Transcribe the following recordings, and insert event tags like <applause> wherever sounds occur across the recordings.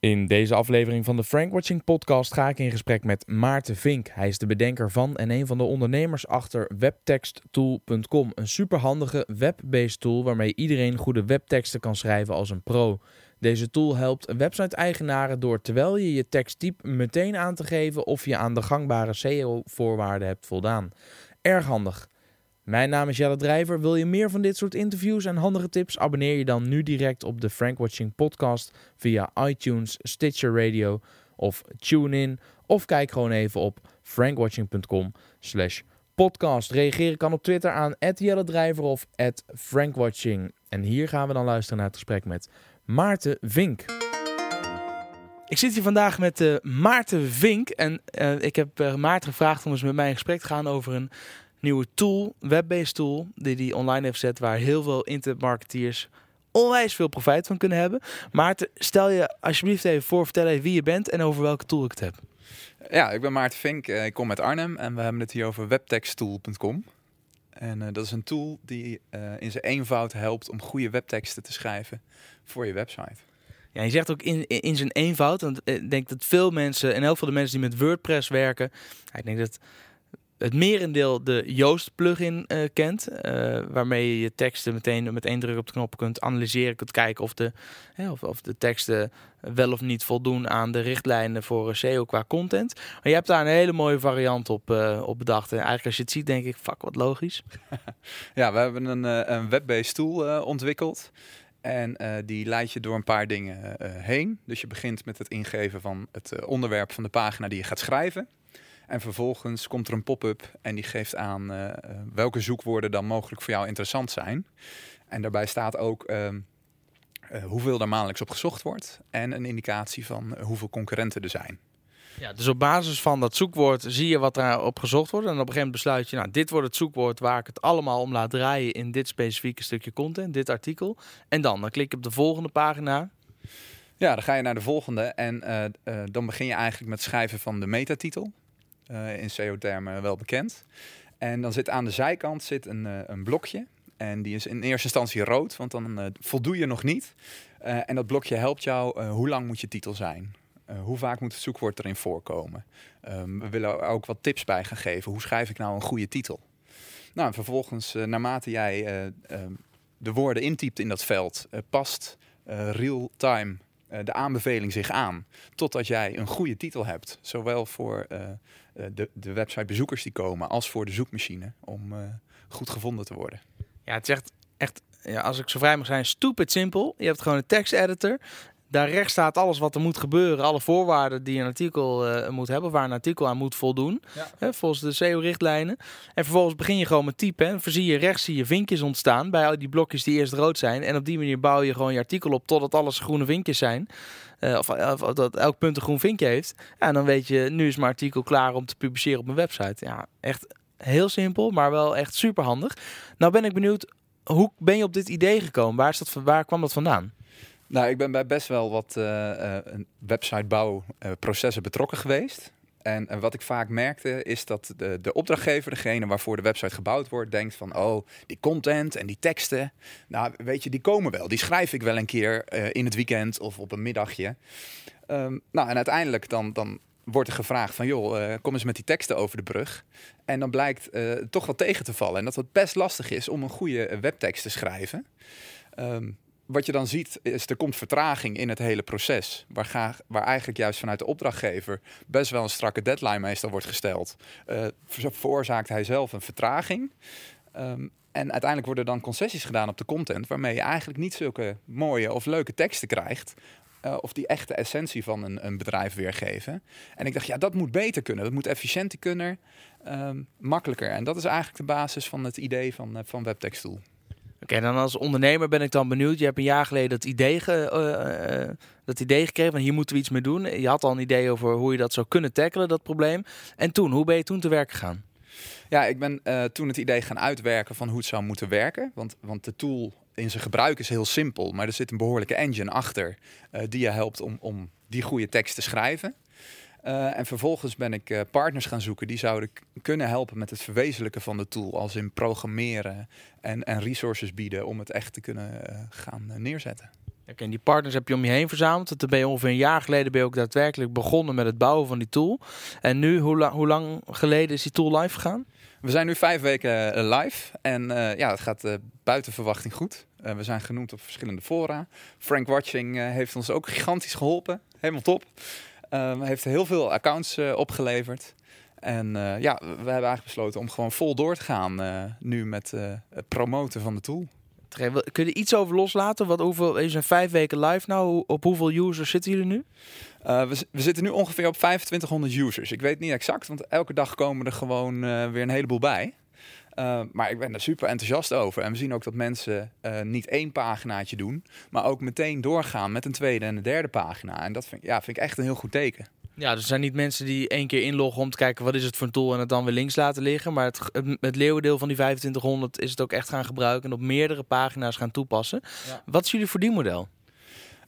In deze aflevering van de Frank Watching podcast ga ik in gesprek met Maarten Vink. Hij is de bedenker van en een van de ondernemers achter webtexttool.com. Een superhandige web-based tool waarmee iedereen goede webteksten kan schrijven als een pro. Deze tool helpt website-eigenaren door terwijl je je tekst typt meteen aan te geven of je aan de gangbare SEO-voorwaarden hebt voldaan. Erg handig. Mijn naam is Jelle Drijver. Wil je meer van dit soort interviews en handige tips? Abonneer je dan nu direct op de Frank Watching podcast via iTunes, Stitcher Radio of TuneIn. Of kijk gewoon even op frankwatching.com slash podcast. Reageren kan op Twitter aan Jelle Drijver of frankwatching. En hier gaan we dan luisteren naar het gesprek met Maarten Vink. Ik zit hier vandaag met uh, Maarten Vink en uh, ik heb uh, Maarten gevraagd om eens met mij in gesprek te gaan over een nieuwe tool, web-based tool, die hij online heeft gezet, waar heel veel internetmarketeers onwijs veel profijt van kunnen hebben. Maarten, stel je alsjeblieft even voor, vertel even wie je bent en over welke tool ik het heb. Ja, ik ben Maarten Vink, ik kom uit Arnhem en we hebben het hier over webtexttool.com. En uh, dat is een tool die uh, in zijn eenvoud helpt om goede webteksten te schrijven voor je website. Ja, je zegt ook in, in zijn eenvoud, want ik denk dat veel mensen, en heel veel de mensen die met WordPress werken, ik denk dat het merendeel de Yoast plugin uh, kent. Uh, waarmee je je teksten meteen met één druk op de knop kunt analyseren. Kunt kijken of de, hè, of, of, de teksten wel of niet voldoen aan de richtlijnen voor SEO qua content. Maar je hebt daar een hele mooie variant op, uh, op bedacht. En eigenlijk als je het ziet denk ik, fuck wat logisch. <laughs> ja, we hebben een, een web-based tool ontwikkeld. En die leidt je door een paar dingen heen. Dus je begint met het ingeven van het onderwerp van de pagina die je gaat schrijven. En vervolgens komt er een pop-up en die geeft aan uh, welke zoekwoorden dan mogelijk voor jou interessant zijn. En daarbij staat ook uh, uh, hoeveel er maandelijks op gezocht wordt en een indicatie van hoeveel concurrenten er zijn. Ja, dus op basis van dat zoekwoord zie je wat daar op gezocht wordt. En op een gegeven moment besluit je, nou, dit wordt het zoekwoord waar ik het allemaal om laat draaien in dit specifieke stukje content, dit artikel. En dan, dan klik je op de volgende pagina. Ja, dan ga je naar de volgende en dan begin je eigenlijk met schrijven van de metatitel. Uh, in SEO-termen wel bekend. En dan zit aan de zijkant zit een, uh, een blokje. En die is in eerste instantie rood, want dan uh, voldoe je nog niet. en dat blokje helpt jou, hoe lang moet je titel zijn? hoe vaak moet het zoekwoord erin voorkomen? Um, we willen ook wat tips bij gaan geven. Hoe schrijf ik nou een goede titel? Nou, en vervolgens, naarmate jij ehm, de woorden intypt in dat veld, past real-time de aanbeveling zich aan. Totdat jij een goede titel hebt. Zowel voor uh, de, de websitebezoekers die komen, als voor de zoekmachine om goed gevonden te worden. Ja, het is echt, ja, als ik zo vrij mag zijn, stupid simpel. Je hebt gewoon een teksteditor. Daar rechts staat alles wat er moet gebeuren, alle voorwaarden die een artikel uh, moet hebben, waar een artikel aan moet voldoen, ja. hè, volgens de SEO-richtlijnen. En vervolgens begin je gewoon met typen. En zie je rechts zie je vinkjes ontstaan bij al die blokjes die eerst rood zijn. En op die manier bouw je gewoon je artikel op totdat alles groene vinkjes zijn. Uh, of, of, dat elk punt een groen vinkje heeft. Ja, en dan weet je, nu is mijn artikel klaar om te publiceren op mijn website. Ja, echt heel simpel, maar wel echt super handig. Nou ben ik benieuwd, hoe ben je op dit idee gekomen? Waar, is dat, waar kwam dat vandaan? Nou, ik ben bij best wel wat uh, uh, websitebouwprocessen betrokken geweest. En, wat ik vaak merkte is dat de, de opdrachtgever, degene waarvoor de website gebouwd wordt, denkt van oh, die content en die teksten, nou weet je, die komen wel. Die schrijf ik wel een keer in het weekend of op een middagje. Um, nou, en uiteindelijk dan, dan wordt er gevraagd van joh, uh, kom eens met die teksten over de brug. En dan blijkt toch wat tegen te vallen. En dat het best lastig is om een goede webtekst te schrijven. Um, wat je dan ziet is er komt vertraging in het hele proces. Waar, waar eigenlijk juist vanuit de opdrachtgever best wel een strakke deadline meestal wordt gesteld. Uh, veroorzaakt hij zelf een vertraging. Um, en uiteindelijk worden dan concessies gedaan op de content, waarmee je eigenlijk niet zulke mooie of leuke teksten krijgt. Uh, of die echte essentie van een, een, bedrijf weergeven. En ik dacht, ja, dat moet beter kunnen. Dat moet efficiënter kunnen, um, makkelijker. En dat is eigenlijk de basis van het idee van, uh, van Webtext Tool. Oké, dan als ondernemer ben ik dan benieuwd. Je hebt een jaar geleden dat idee, ge, uh, uh, dat idee gekregen van hier moeten we iets mee doen. Je had al een idee over hoe je dat zou kunnen tackelen, dat probleem. En toen, hoe ben je toen te werk gegaan? Ja, ik ben uh, toen het idee gaan uitwerken van hoe het zou moeten werken. Want, want de tool in zijn gebruik is heel simpel, maar er zit een behoorlijke engine achter die je helpt om, om die goede tekst te schrijven. Uh, en vervolgens ben ik uh, partners gaan zoeken die zouden kunnen helpen met het verwezenlijken van de tool, als in programmeren en, en resources bieden om het echt te kunnen uh, gaan neerzetten. Oké, en die partners heb je om je heen verzameld. Toen ben je ongeveer een jaar geleden ben je ook daadwerkelijk begonnen met het bouwen van die tool. En nu, hoe, la hoe lang geleden is die tool live gegaan? We zijn nu vijf weken eh, live en ja, het gaat buiten verwachting goed. we zijn genoemd op verschillende fora. Frank Watching heeft ons ook gigantisch geholpen. Helemaal top. Heeft heel veel accounts opgeleverd. En ja, we hebben eigenlijk besloten om gewoon vol door te gaan nu met het promoten van de tool. Kun je er iets over loslaten? Wat, hoeveel, je zijn vijf weken live nou. Op hoeveel users zitten jullie nu? Uh, we, we, zitten nu ongeveer op 2500 users. Ik weet niet exact, want elke dag komen er gewoon uh, weer een heleboel bij. Uh, maar ik ben er super enthousiast over. En we zien ook dat mensen niet één paginaatje doen, maar ook meteen doorgaan met een tweede en een derde pagina. En dat vind, ja, vind ik echt een heel goed teken. Ja, er zijn niet mensen die één keer inloggen om te kijken wat is het voor een tool en het dan weer links laten liggen. Maar het, het, leeuwendeel van die 2500 is het ook echt gaan gebruiken en op meerdere pagina's gaan toepassen. Wat is jullie verdienmodel?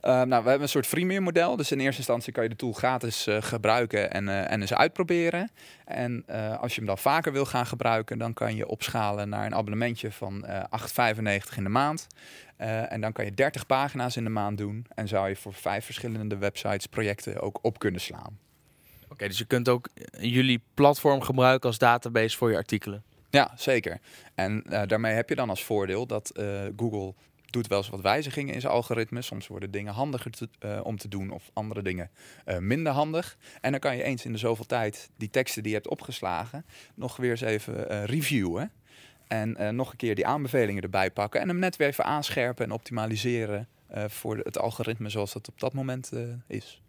Uh, nou, we hebben een soort freemium model. Dus in eerste instantie kan je de tool gratis uh, gebruiken en, uh, en eens uitproberen. En als je hem dan vaker wil gaan gebruiken, dan kan je opschalen naar een abonnementje van 8,95 in de maand. en dan kan je 30 pagina's in de maand doen. En zou je voor vijf verschillende websites projecten ook op kunnen slaan. Oké, dus je kunt ook jullie platform gebruiken als database voor je artikelen. Ja, zeker. En daarmee heb je dan als voordeel dat Google doet wel eens wat wijzigingen in zijn algoritme. Soms worden dingen handiger uh, om te doen of andere dingen uh, minder handig. En dan kan je eens in de zoveel tijd die teksten die je hebt opgeslagen nog weer eens even uh, reviewen. En nog een keer die aanbevelingen erbij pakken en hem net weer even aanscherpen en optimaliseren voor het algoritme zoals dat op dat moment is.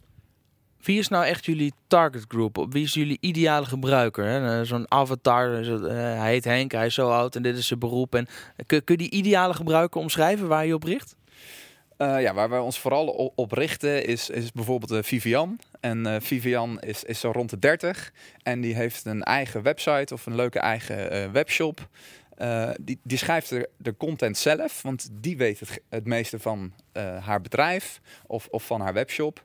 Wie is nou echt jullie target group? Wie is jullie ideale gebruiker? Eh, zo'n avatar, eh, hij heet Henk, hij is zo oud en dit is zijn beroep. En, kun, kun je die ideale gebruiker omschrijven waar je op richt? Ja, waar we ons vooral op, richten is, is bijvoorbeeld Vivian. En Vivian is, is zo rond de 30 en die heeft een eigen website of een leuke eigen webshop. die, die schrijft de, de, content zelf, want die weet het, het meeste van haar bedrijf of, of van haar webshop.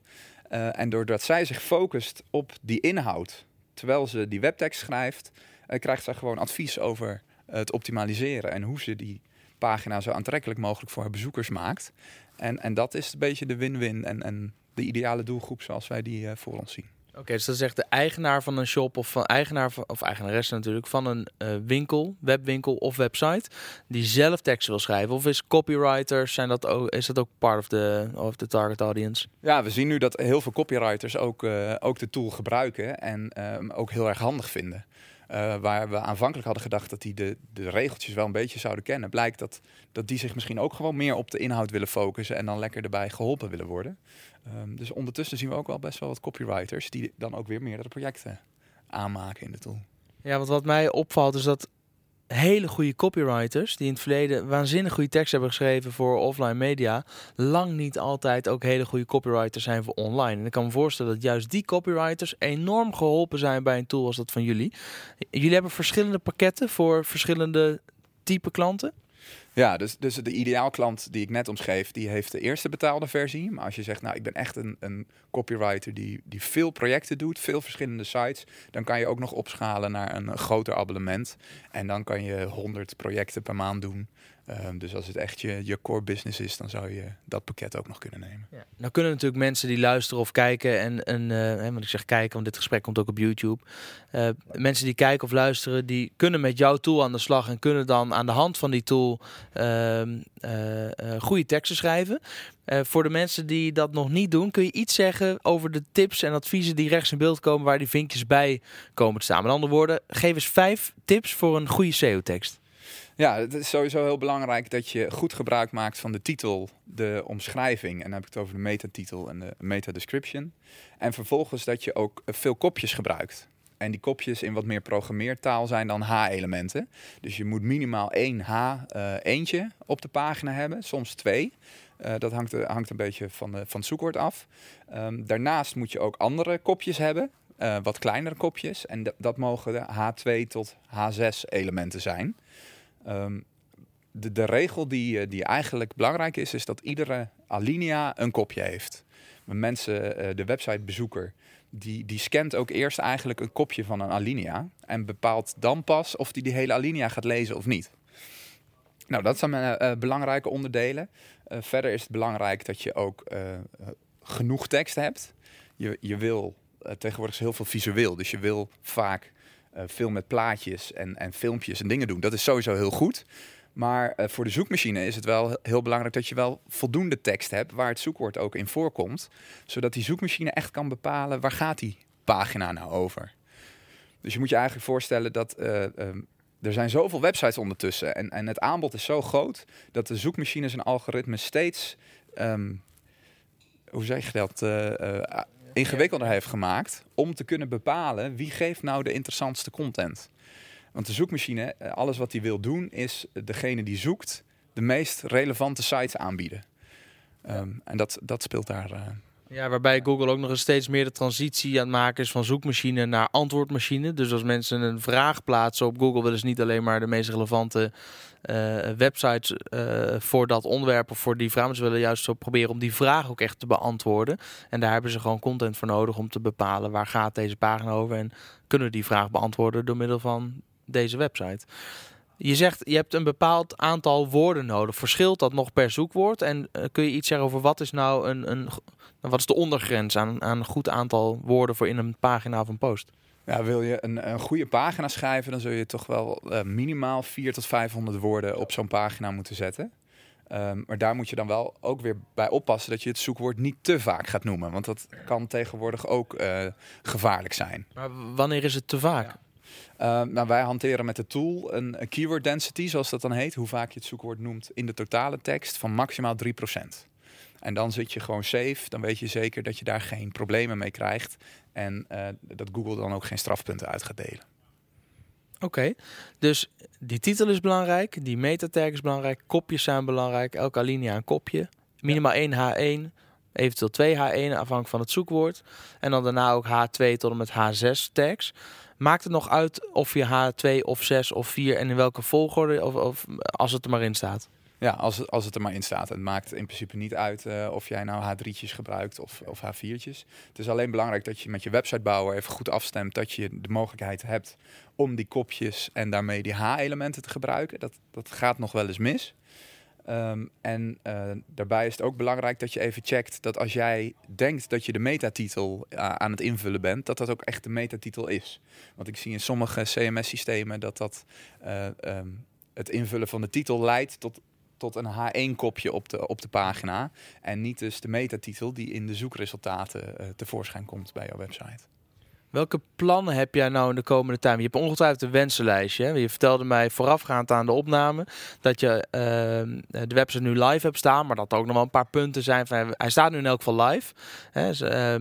Uh, en doordat zij zich focust op die inhoud, terwijl ze die webtekst schrijft, uh, krijgt zij gewoon advies over het optimaliseren en hoe ze die pagina zo aantrekkelijk mogelijk voor haar bezoekers maakt. En, en dat is een beetje de win-win en, en de ideale doelgroep zoals wij die voor ons zien. Oké, dus dat is echt de eigenaar van een shop of van eigenaar van, of eigenaresse natuurlijk van een uh, winkel, webwinkel of website die zelf teksten wil schrijven. Of is copywriters zijn dat ook is dat ook part of the of the target audience? Ja, we zien nu dat heel veel copywriters ook, uh, ook de tool gebruiken en um, ook heel erg handig vinden. Uh, waar we aanvankelijk hadden gedacht dat die de, de regeltjes wel een beetje zouden kennen, blijkt dat, dat die zich misschien ook gewoon meer op de inhoud willen focussen en dan lekker erbij geholpen willen worden. Um, dus ondertussen zien we ook wel best wel wat copywriters die dan ook weer meerdere projecten aanmaken in de tool. Ja, want wat mij opvalt is dat hele goede copywriters die in het verleden waanzinnig goede tekst hebben geschreven voor offline media, lang niet altijd ook hele goede copywriters zijn voor online. En ik kan me voorstellen dat juist die copywriters enorm geholpen zijn bij een tool als dat van jullie. Jullie hebben verschillende pakketten voor verschillende type klanten. Ja, dus, dus de ideaalklant die ik net omschreef, die heeft de eerste betaalde versie. Maar als je zegt, nou, ik ben echt een, een copywriter die, die veel projecten doet, veel verschillende sites, dan kan je ook nog opschalen naar een groter abonnement. En dan kan je 100 projecten per maand doen. Ehm, dus als het echt je, je core business is, dan zou je dat pakket ook nog kunnen nemen. Ja. Nou kunnen natuurlijk mensen die luisteren of kijken en, en uh, want ik zeg kijken, want dit gesprek komt ook op YouTube. Uh, mensen die kijken of luisteren, die kunnen met jouw tool aan de slag en kunnen dan aan de hand van die tool uh, goede teksten schrijven. voor de mensen die dat nog niet doen, kun je iets zeggen over de tips en adviezen die rechts in beeld komen, waar die vinkjes bij komen te staan. Met andere woorden, geef eens vijf tips voor een goede SEO-tekst. Ja, het is sowieso heel belangrijk dat je goed gebruik maakt van de titel, de omschrijving. En dan heb ik het over de metatitel en de meta-description. En vervolgens dat je ook veel kopjes gebruikt. En die kopjes in wat meer programmeertaal zijn dan H-elementen. Dus je moet minimaal één H-eentje uh, op de pagina hebben, soms twee. Uh, dat hangt, hangt, een beetje van, van het zoekwoord af. Um, daarnaast moet je ook andere kopjes hebben, wat kleinere kopjes. En dat mogen de H2 tot H6 elementen zijn. Um, de, de, regel die, eh, die eigenlijk belangrijk is, is dat iedere alinea een kopje heeft. Mensen, uh, de websitebezoeker, die, die scant ook eerst eigenlijk een kopje van een alinea. En bepaalt dan pas of hij die, die hele alinea gaat lezen of niet. Nou, dat zijn mijn belangrijke onderdelen. verder is het belangrijk dat je ook genoeg tekst hebt. Je, je wil, tegenwoordig is heel veel visueel, dus je wil vaak veel met plaatjes en, en filmpjes en dingen doen. Dat is sowieso heel goed. Maar uh, voor de zoekmachine is het wel heel belangrijk dat je wel voldoende tekst hebt waar het zoekwoord ook in voorkomt. Zodat die zoekmachine echt kan bepalen waar gaat die pagina nou over. Dus je moet je eigenlijk voorstellen dat uh, um, er zijn zoveel websites ondertussen en, en het aanbod is zo groot dat de zoekmachine zijn algoritme steeds, um, hoe zeg je dat, ingewikkelder heeft gemaakt om te kunnen bepalen wie geeft nou de interessantste content. Want de zoekmachine, eh, alles wat hij wil doen, is degene die zoekt de meest relevante sites aanbieden. Ehm, en dat, dat speelt daar. Uh, ja, waarbij Google ook nog eens steeds meer de transitie aan het maken is van zoekmachine naar antwoordmachine. Dus als mensen een vraag plaatsen op Google, willen ze niet alleen maar de meest relevante uh, websites uh, voor dat onderwerp of voor die vraag. Maar ze willen juist zo proberen om die vraag ook echt te beantwoorden. En daar hebben ze gewoon content voor nodig om te bepalen waar gaat deze pagina over. En kunnen die vraag beantwoorden door middel van deze website. Je zegt, je hebt een bepaald aantal woorden nodig. Verschilt dat nog per zoekwoord? En uh, kun je iets zeggen over wat is nou een, een wat is de ondergrens aan, aan een goed aantal woorden voor in een pagina of een post? Ja, wil je een, een goede pagina schrijven, dan zul je toch wel uh, minimaal 400 tot 500 woorden op zo'n pagina moeten zetten. Um, maar daar moet je dan wel ook weer bij oppassen dat je het zoekwoord niet te vaak gaat noemen. Want dat kan tegenwoordig ook uh, gevaarlijk zijn. Maar wanneer is het te vaak? Ja. Uh, nou, wij hanteren met de tool een, een, keyword density, zoals dat dan heet, hoe vaak je het zoekwoord noemt in de totale tekst, van maximaal 3%. En dan zit je gewoon safe, dan weet je zeker dat je daar geen problemen mee krijgt en uh, dat Google dan ook geen strafpunten uit gaat delen. Oké, dus die titel is belangrijk, die metatag is belangrijk, kopjes zijn belangrijk, elke alinea een kopje, minimaal ja. 1 H1, eventueel 2 H1 afhankelijk van het zoekwoord en dan daarna ook H2 tot en met H6 tags. Maakt het nog uit of je H2 of 6 of 4 en in welke volgorde of, of als het er maar in staat? Ja, als, als het er maar in staat. Het maakt in principe niet uit uh, of jij nou H3'tjes gebruikt of, of H4'tjes. Het is alleen belangrijk dat je met je websitebouwer even goed afstemt dat je de mogelijkheid hebt om die kopjes en daarmee die H-elementen te gebruiken. Dat, dat gaat nog wel eens mis. Um, en uh, daarbij is het ook belangrijk dat je even checkt dat als jij denkt dat je de metatitel uh, aan het invullen bent, dat dat ook echt de metatitel is. Want ik zie in sommige CMS-systemen dat dat uh, um, het invullen van de titel leidt tot, tot een H1-kopje op de, op de pagina. En niet dus de metatitel die in de zoekresultaten tevoorschijn komt bij jouw website. Welke plannen heb jij nou in de komende tijd? Je hebt ongetwijfeld een wensenlijstje. Hè? Je vertelde mij voorafgaand aan de opname dat je uh, de website nu live hebt staan, maar dat er ook nog wel een paar punten zijn. Van, hij staat nu in elk geval live. Hè? Dus, uh,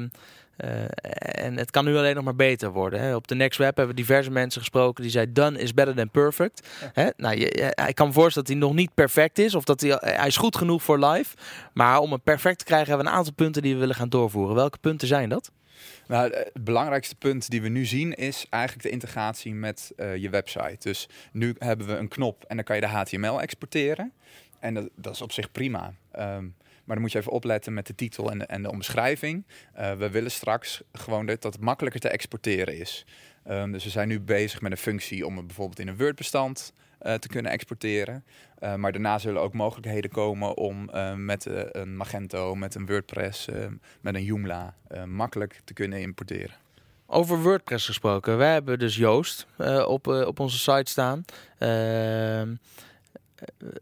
en het kan nu alleen nog maar beter worden. Hè. Op de Next Web hebben we diverse mensen gesproken die zeiden done is better than perfect. Hè. Nou, je, ik kan me voorstellen dat hij nog niet perfect is of dat hij, hij is goed genoeg voor live. Maar om het perfect te krijgen hebben we een aantal punten die we willen gaan doorvoeren. Welke punten zijn dat? Nou, het belangrijkste punt die we nu zien is eigenlijk de integratie met uh, je website. Dus nu hebben we een knop en dan kan je de HTML exporteren. En dat, dat is op zich prima. Um, maar dan moet je even opletten met de titel en de, en de omschrijving. Uh, we willen straks gewoon dat, het makkelijker te exporteren is. Um, dus we zijn nu bezig met een functie om het bijvoorbeeld in een Word-bestand te kunnen exporteren. Uh, maar daarna zullen ook mogelijkheden komen om uh, met een Magento, met een WordPress, met een Joomla makkelijk te kunnen importeren. Over WordPress gesproken. Wij hebben dus Joost op, op onze site staan. Ehm,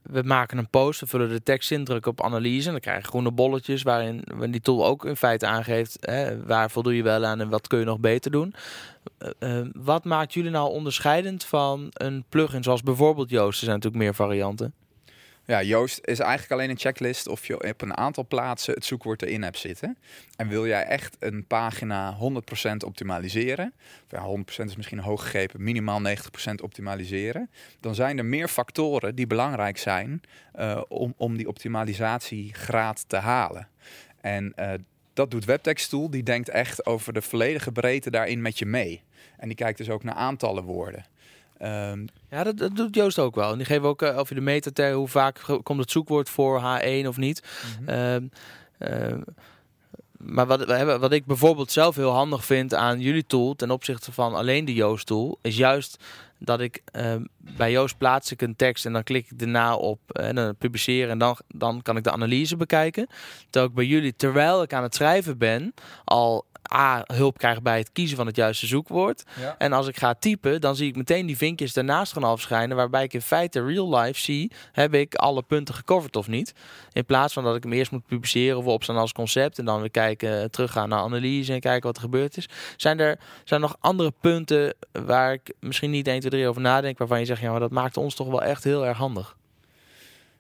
we maken een post, we vullen de tekst in, op analyse en dan krijg je groene bolletjes waarin die tool ook in feite aangeeft hè, waar voldoe je wel aan en wat kun je nog beter doen. Uh, uh, wat maakt jullie nou onderscheidend van een plugin zoals bijvoorbeeld Joost? Er zijn natuurlijk meer varianten. Ja, Joost is eigenlijk alleen een checklist of je op een aantal plaatsen het zoekwoord erin hebt zitten. En wil jij echt een pagina 100% optimaliseren, ja, 100% is misschien hoog gegrepen, minimaal 90% optimaliseren, dan zijn er meer factoren die belangrijk zijn uh, om, om die optimalisatiegraad te halen. En uh, dat doet Webtext Tool, die denkt echt over de volledige breedte daarin met je mee. En die kijkt dus ook naar aantallen woorden. Um, ja, dat, dat, doet Joost ook wel. En die geven ook uh, of je de metater, hoe vaak komt het zoekwoord voor H1 of niet. Mm -hmm. um, uh, maar wat, wat ik bijvoorbeeld zelf heel handig vind aan jullie tool ten opzichte van alleen de Joost tool, is juist dat ik ehm, bij Joost plaats ik een tekst en dan klik ik daarna op eh, en dan publiceren en dan, dan kan ik de analyse bekijken. Terwijl ik bij jullie, terwijl ik aan het schrijven ben, al A, hulp krijg bij het kiezen van het juiste zoekwoord. Ja. En als ik ga typen, dan zie ik meteen die vinkjes daarnaast gaan afschijnen. Waarbij ik in feite real life zie, heb ik alle punten gecoverd of niet. In plaats van dat ik hem eerst moet publiceren of opstaan als concept. En dan weer kijken, eh, teruggaan naar analyse en kijken wat er gebeurd is. Zijn er, zijn er nog andere punten waar ik misschien niet 1, 2, 3 over nadenk. Waarvan je zegt, ja, maar dat maakt ons toch wel echt heel erg handig.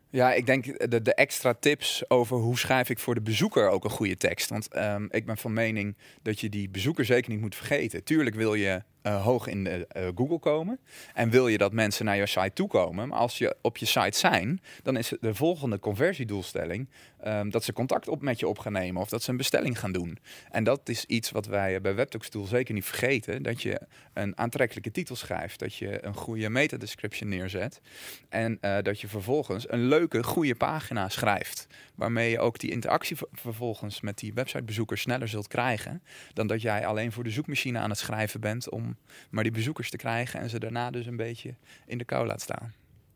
Ja, ik denk de, de extra tips over hoe schrijf ik voor de bezoeker ook een goede tekst. Want ehm, ik ben van mening dat je die bezoeker zeker niet moet vergeten. Tuurlijk wil je uh, hoog in de, uh, Google komen en wil je dat mensen naar je site toekomen. Maar als je op je site zijn, dan is de volgende conversiedoelstelling um, dat ze contact op met je op gaan nemen of dat ze een bestelling gaan doen. En dat is iets wat wij bij WebTalks zeker niet vergeten. Dat je een aantrekkelijke titel schrijft, dat je een goede meta-description neerzet en dat je vervolgens een leuke, goede pagina schrijft. Waarmee je ook die interactie vervolgens met die websitebezoeker sneller zult krijgen. Dan dat jij alleen voor de zoekmachine aan het schrijven bent om maar die bezoekers te krijgen en ze daarna dus een beetje in de kou laat staan.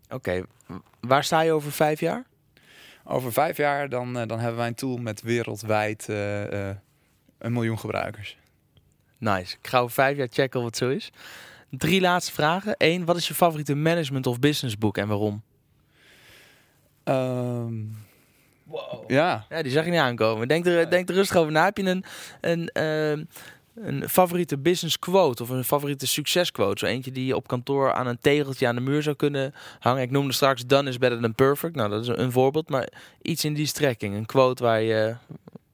Oké, waar sta je over vijf jaar? Over vijf jaar dan, uh, dan hebben wij een tool met wereldwijd uh, uh, een miljoen gebruikers. Nice. Ik ga over vijf jaar checken of het zo is. Drie laatste vragen. Eén, wat is je favoriete management of business boek en waarom? Um, wow. Ja. ja, die zag je niet aankomen. Denk er, denk er rustig over na. Heb je een, een, uh, een favoriete business quote of een favoriete succesquote? Zo eentje die je op kantoor aan een tegeltje aan de muur zou kunnen hangen. Ik noemde straks done is better than perfect. Nou, dat is een voorbeeld. Maar iets in die strekking. Een quote waar je,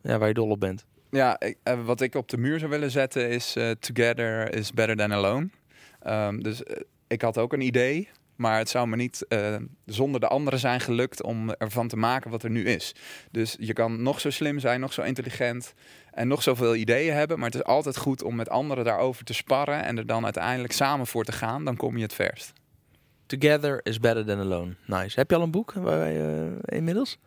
ja, waar je dol op bent. Ja, ik, uh, wat ik op de muur zou willen zetten is uh, together is better than alone. Um, dus uh, ik had ook een idee, maar het zou me niet uh, zonder de anderen zijn gelukt om ervan te maken wat er nu is. Dus je kan nog zo slim zijn, nog zo intelligent en nog zoveel ideeën hebben. Maar het is altijd goed om met anderen daarover te sparren en er dan uiteindelijk samen voor te gaan. Dan kom je het verst. Together is better than alone. Nice. Heb je al een boek uh, inmiddels?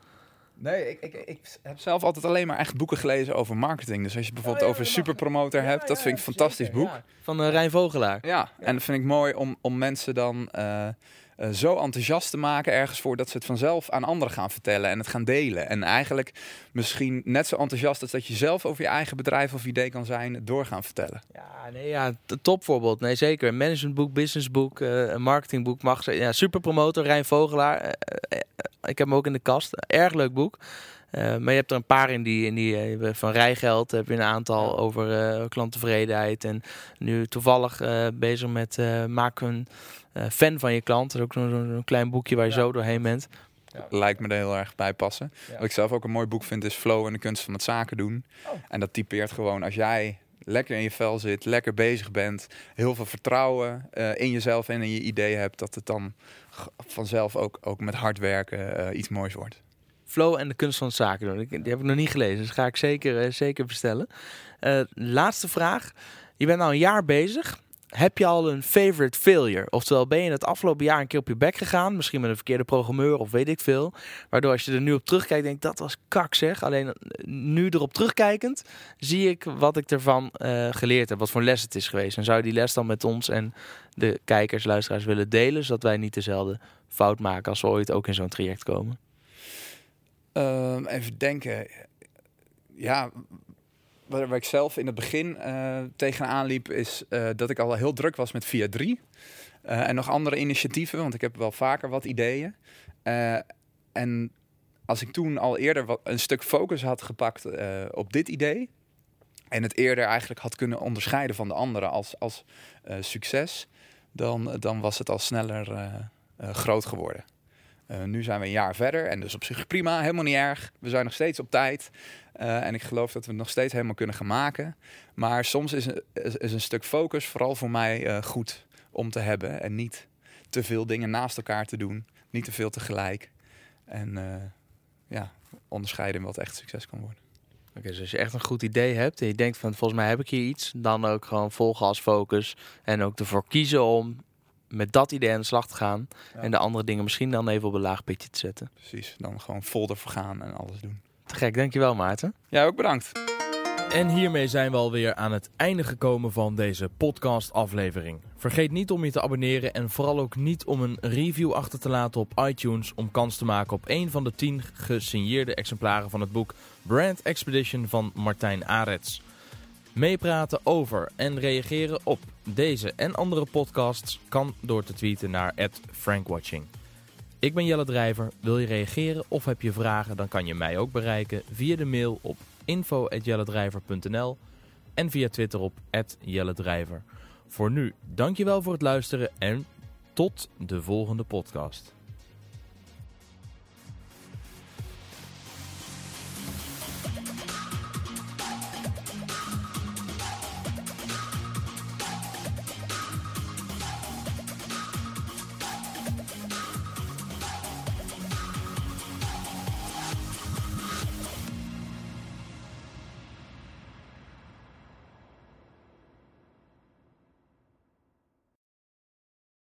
Nee, ik, ik, ik heb zelf altijd alleen maar echt boeken gelezen over marketing. Dus als je bijvoorbeeld oh, ja, over Superpromoter ja, hebt, ja, dat vind ik een fantastisch boek. Van uh, Rijn Vogelaar. Ja, en dat vind ik mooi om, om mensen dan uh, uh, zo enthousiast te maken ergens voor dat ze het vanzelf aan anderen gaan vertellen en het gaan delen. En eigenlijk misschien net zo enthousiast als dat je zelf over je eigen bedrijf of idee kan zijn, het door gaan vertellen. Ja, nee, ja, topvoorbeeld. Nee, zeker. Een managementboek, businessboek, uh, een marketingboek mag ze. Ja, superpromotor, Rijn Vogelaar. Ik heb hem ook in de kast. Erg leuk boek. Uh, maar je hebt er een paar in die, in die uh, van rijgeld heb je een aantal over uh, klanttevredenheid. En nu toevallig bezig met maak een fan van je klant. Dat is ook zo'n zo klein boekje waar je ja. zo doorheen bent. Ja. Lijkt me er heel erg bij passen. Wat ik zelf ook een mooi boek vind is Flow en de kunst van het zaken doen. Oh. En dat typeert gewoon als jij lekker in je vel zit, lekker bezig bent, heel veel vertrouwen in jezelf en in je ideeën hebt, dat het dan vanzelf ook, ook met hard werken iets moois wordt. Flow en de kunst van zaken doen. Die heb ik nog niet gelezen, dus ga ik zeker, uh, zeker bestellen. Laatste vraag. Je bent nou een jaar bezig. Heb je al een favorite failure? Oftewel, ben je het afgelopen jaar een keer op je bek gegaan? Misschien met een verkeerde programmeur of weet ik veel. Waardoor als je er nu op terugkijkt, denk dat was kak zeg. Alleen nu erop terugkijkend, zie ik wat ik ervan uh, geleerd heb. Wat voor les het is geweest. En zou je die les dan met ons en de kijkers, luisteraars willen delen? Zodat wij niet dezelfde fout maken als we ooit ook in zo'n traject komen. Um, even denken. Ja, waar, ik zelf in het begin uh, tegenaan liep, is uh, dat ik al heel druk was met Via 3. Uh, en nog andere initiatieven, want ik heb wel vaker wat ideeën. en als ik toen al eerder wat, een stuk focus had gepakt op dit idee. En het eerder eigenlijk had kunnen onderscheiden van de anderen als, als succes. Dan, dan was het al sneller groot geworden. Uh, nu zijn we een jaar verder en dus op zich prima, helemaal niet erg. We zijn nog steeds op tijd uh, en ik geloof dat we het nog steeds helemaal kunnen gaan maken. Maar soms is, is, een stuk focus vooral voor mij uh, goed om te hebben en niet te veel dingen naast elkaar te doen, niet te veel tegelijk. En ja, onderscheiden wat echt succes kan worden. Oké, dus als je echt een goed idee hebt en je denkt van volgens mij heb ik hier iets, dan ook gewoon volgen als focus en ook ervoor kiezen om met dat idee aan de slag te gaan. Ja. En de andere dingen misschien dan even op een laag pitje te zetten. Precies, dan gewoon vol ervoor gaan en alles doen. Te gek, dankjewel Maarten. Jij ook bedankt. En hiermee zijn we alweer aan het einde gekomen van deze podcast-aflevering. Vergeet niet om je te abonneren en vooral ook niet om een review achter te laten op iTunes om kans te maken op een van de 10 gesigneerde exemplaren van het boek Brand Expedition van Martijn Arets. Meepraten over en reageren op deze en andere podcasts kan door te tweeten naar @frankwatching. Ik ben Jelle Drijver. Wil je reageren of heb je vragen, dan kan je mij ook bereiken via de mail op info.jelledrijver.nl en via Twitter op @jelledrijver. Voor nu, dankjewel voor het luisteren en tot de volgende podcast.